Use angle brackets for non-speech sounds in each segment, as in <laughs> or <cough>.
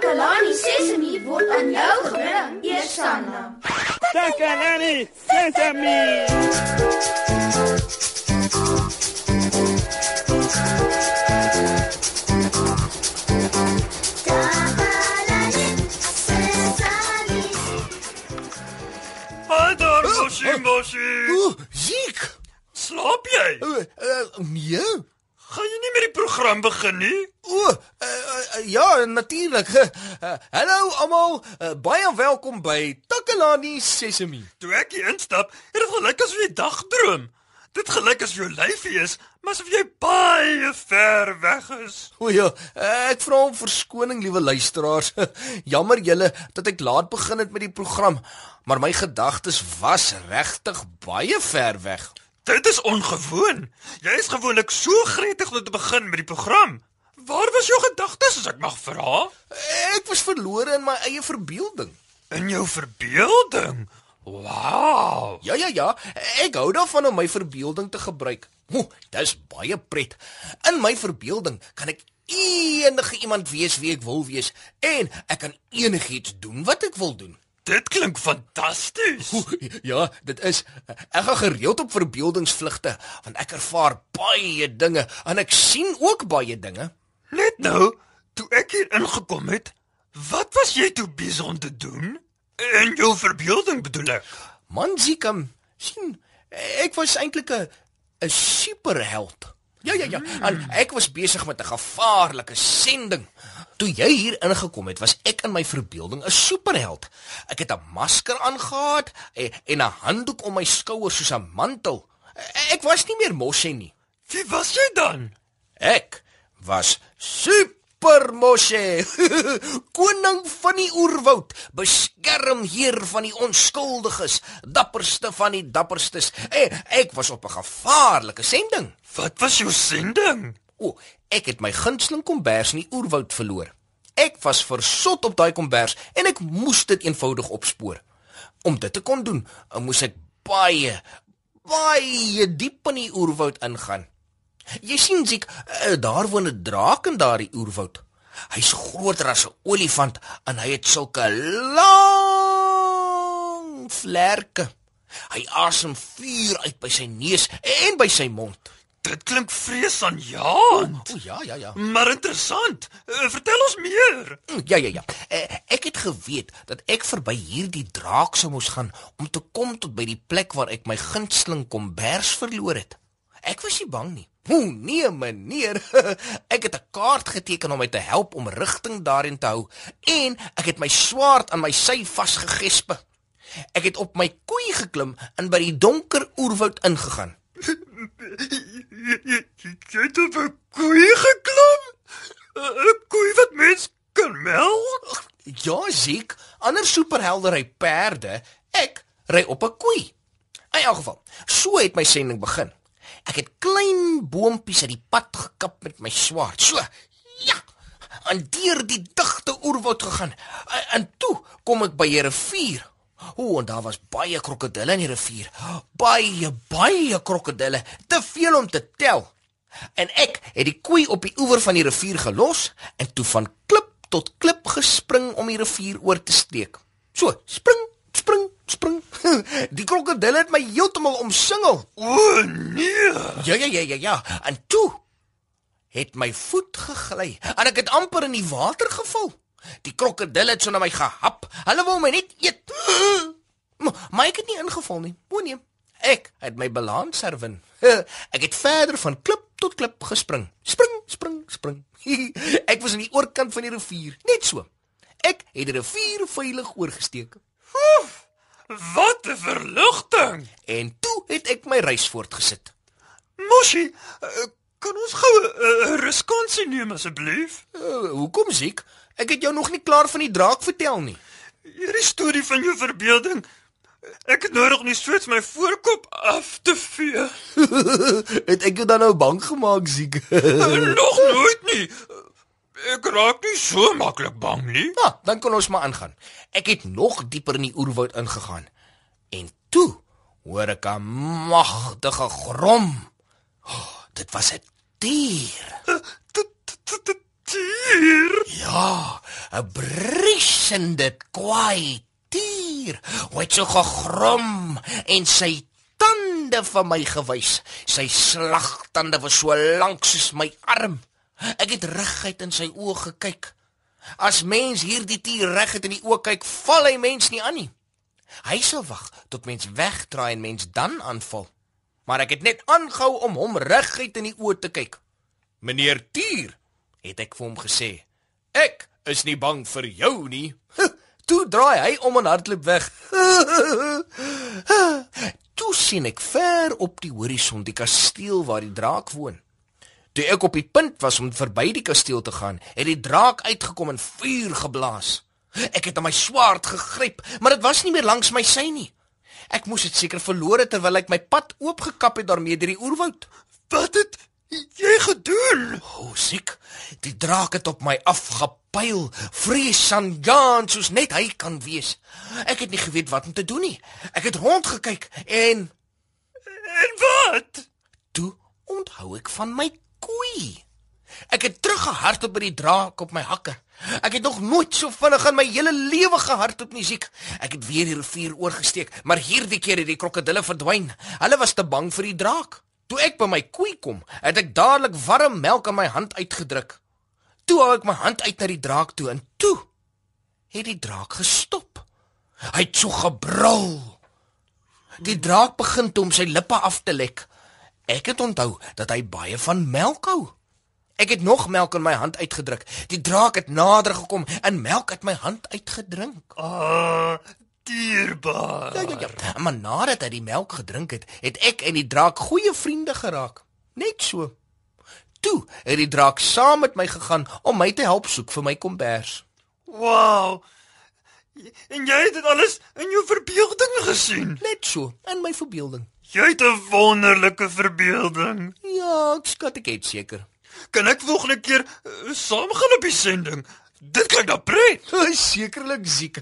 Takalani Sesemi word aan jou gebring, Eersanna. Takalani Sesemi. Vader, mosie, mosie. Ooh, Ziek. Slaap jy? Uh, uh, nee. Gaan jy nie met die program begin nie? O, uh, uh, ja, natuurlik. Uh, <laughs> hallo almal, uh, baie welkom by Takalani Sesemi. Toe ek hier instap, het dit gelyk asof jy dagdroom. Dit gelyk asof jou lyfie is, maar asof jy baie ver weg is. O ja, uh, ek vra om verskoning, liewe luisteraars. <laughs> Jammer julle dat ek laat begin het met die program, maar my gedagtes was regtig baie ver weg. Dit is ongewoon. Jy is gewoonlik so gretig om te begin met die program. Waar was jou gedagtes as ek mag vra? Ek was verlore in my eie verbeelding. In jou verbeelding. Wow. Ja ja ja, ek hou daarvan om my verbeelding te gebruik. Ho, dis baie pret. In my verbeelding kan ek enige iemand wees wie ek wil wees en ek kan enigiets doen wat ek wil doen. Dit klink fantasties. Ja, dit is ek gaan gereeld op verbeeldingsvlugte want ek ervaar baie dinge en ek sien ook baie dinge. Net nou, toe ek hier ingekom het, wat was jy toe besig om te doen? In jou verbeelding bedoel ek. Man, Zikam, sien, ek was eintlik 'n 'n superheld. Ja ja ja, en ek was besig met 'n gevaarlike sending. Toe jy hier ingekom het, was ek in my verbeelding 'n superheld. Ek het 'n masker aangetree en 'n handdoek om my skouers soos 'n mantel. Ek was nie meer Moshe nie. Wie was jy dan? Ek was Super Moshe, <laughs> koning van die oerwoud, beskermheer van die onskuldiges, dapperste van die dapperstes. En ek was op 'n gevaarlike sending. Wat was jou sending? O, ek het my gunsteling kombers in die oerwoud verloor. Ek was versot op daai kombers en ek moes dit eenvoudig opspoor. Om dit te kon doen, moes ek baie baie diep in die oerwoud ingaan. Jy sien sik, daar woon 'n draak in daardie oerwoud. Hy's groter as 'n olifant en hy het sulke lang vlerke. Hy asem vuur uit by sy neus en by sy mond. Dit klink vreesaanjaend. O ja, ja, ja. Maar interessant. Uh, vertel ons meer. Ja, ja, ja. Uh, ek het geweet dat ek verby hierdie draak sou moes gaan om te kom tot by die plek waar ek my gunsteling kombers verloor het. Ek was nie bang nie. O nee, meneer. <laughs> Ek het 'n kaart geteken om my te help om rigting daarin te hou en ek het my swaard aan my sy vasgegespe. Ek het op my koei geklim en by die donker oerwoud ingegaan. <laughs> Jy het op 'n koei geklim? 'n Koei wat mens kan melk? Ja, Ziek, ander superhelde ry perde, ek ry op 'n koei. In elk geval, so het my sending begin. Ek het klein boontjies uit die pad gekap met my swaard. So, ja, en deur die digte oerwoud gegaan. En toe kom ek by 'n rivier. O, en daar was baie krokodille in die rivier. Baie, baie krokodille, te veel om te tel. En ek het die koei op die oewer van die rivier gelos en toe van klip tot klip gespring om die rivier oor te steek. So, spring, spring, spring. <laughs> Die krokodille het my heeltemal omsingel. O nee. Ja ja ja ja ja. En toe het my voet gegly en ek het amper in die water geval. Die krokodille het so na my gehap. Hulle wou my net eet. <gasps> Maar ek het nie ingeval nie. O nee. Ek het my balans herwin. <laughs> Ek het verder van klip tot klip gespring. Spring, spring, spring. <laughs> Ek was aan die oorkant van die rivier, net so. Ek het die rivier veilig oorgesteek. Wat 'n verligting. En toe het ek my reis voortgesit. Moshi, uh, kan ons gou 'n uh, ruskansie neem asseblief? Uh, hoekom siek? Ek het jou nog nie klaar van die draak vertel nie. Hierdie storie van jou verbeelding. Ek het nodig om die sweet my voorkop af te vee. <laughs> het ek jou dan nou bang gemaak, siek? <laughs> nog nooit nie. Ek raak nie so maklik bang nie. Ja, dan kan ons maar aangaan. Ek het nog dieper in die oerwoud ingegaan. En toe hoor ek 'n magtige grom. Oh, dit was 'n dier. Dier. Ja, 'n briesende kwaai tier. Hoe het so gegrom en sy tande vir my gewys. Sy slagtande was so lank soos my arm. Ek het reguit in sy oë gekyk. As mens hierdie tier reguit in die oë kyk, val hy mens nie aan nie. Hy sal wag tot mens wegdraai en mens dan aanval. Maar ek het net aangehou om hom reguit in die oë te kyk. Meneer Tier, het ek vir hom gesê. Ek is nie bang vir jou nie. <laughs> Toe draai hy om en hardloop weg. <laughs> Toe sien ek ver op die horison die kasteel waar die draak woon. Toe ek op die punt was om verby die kasteel te gaan, het die draak uitgekom en vuur geblaas. Ek het aan my swaard gegryp, maar dit was nie meer langs my sy nie. Ek moes dit seker verloor het terwyl ek my pad oopgekap het daarmee deur die oerwoud. Wat het jy gedoen? O, siek. Die draak het op my afgepyl, vrees aan Jan soos net hy kan wees. Ek het nie geweet wat om te doen nie. Ek het rondgekyk en En wat? toe onthou ek van my koei. Ek het teruggehardloop by die draak op my hakke. Ek het nog nooit so vinnig in my hele lewe gehardloop nie, siek. Ek het weer die rivier oorgesteek, maar hierdie keer het die krokodille verdwyn. Hulle was te bang vir die draak. Toe ek by my koei kom, het ek dadelik warm melk in my hand uitgedruk. Toe hou ek my hand uit na die draak toe en toe het die draak gestop. Hy het so gebrul. Die draak begin toe om sy lippe af te lek. Ek het onthou dat hy baie van melk hou. Ek het nog melk in my hand uitgedruk. Die draak het nader gekom en melk uit my hand uitgedrink. Ah, dierbaar. Ja ja ja. Maar nadat hy die melk gedrink het, het ek en die draak goeie vriende geraak. Net so. Toe het die draak saam met my gegaan om my te help soek vir my kombers. Wow. En jy het dit alles in jou verbeelding gesien. Net so in my verbeelding. Jy het 'n wonderlike verbeelding. Ja, ek skat ek het seker. Kan ek volgende keer uh, saam gaan op die sending? Dit klink dan pret. <laughs> Sekerlik siek.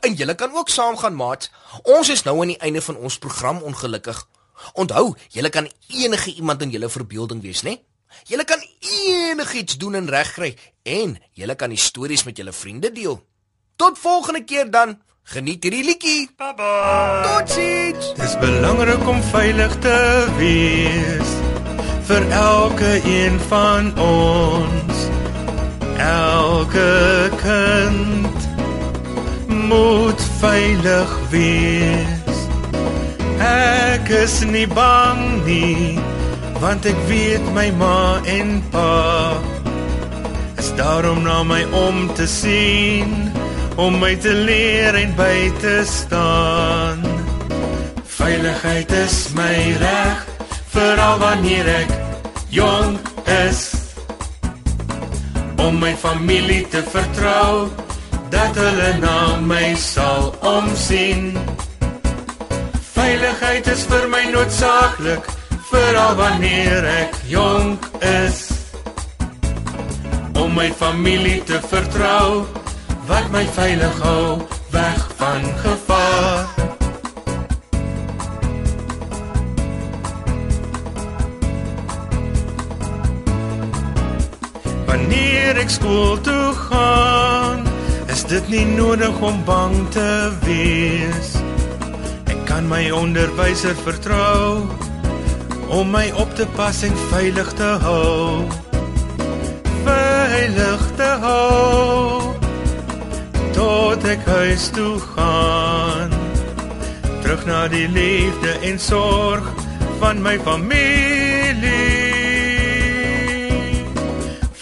En julle kan ook saam gaan, maat. Ons is nou aan die einde van ons program ongelukkig. Onthou, julle kan enige iemand in julle verbeelding wees, né? Julle kan enigiets doen en regkry en julle kan die stories met julle vriende deel. Tot volgende keer dan. Geniet hierdie liedjie. Baba. Totsiens. Dis belangrik om veilig te wees vir elke een van ons. Elke kind moet veilig wees. Ek is nie bang nie, want ek weet my ma en pa is daar om na my om te sien, om my te leer en by te staan. Veiligheid is my reg, veral wanneer ek jonk is. Om my familie te vertrou, dat hulle na my sal omsien. Veiligheid is vir my noodsaaklik, veral wanneer ek jonk is. Om my familie te vertrou, wat my veilig hou weg van gevaar. Wanneer ek skool toe gaan, is dit nie nodig om bang te wees. Ek kan my onderwyser vertrou om my op te pas en veilig te hou. Veilig te hou tot ek huis toe gaan. Terug na die liefde en sorg van my familie.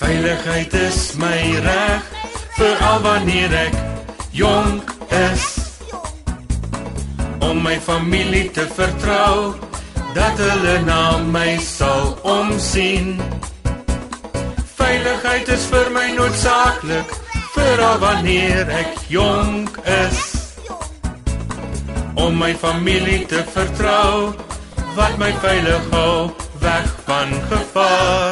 Veiligheid is my reg veral wanneer ek jonk is. Om my familie te vertrou dat hulle na my sal omsien. Veiligheid is vir my noodsaaklik veral wanneer ek jonk is. Om my familie te vertrou wat my veilig hou weg van gevaar.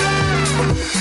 Thank you.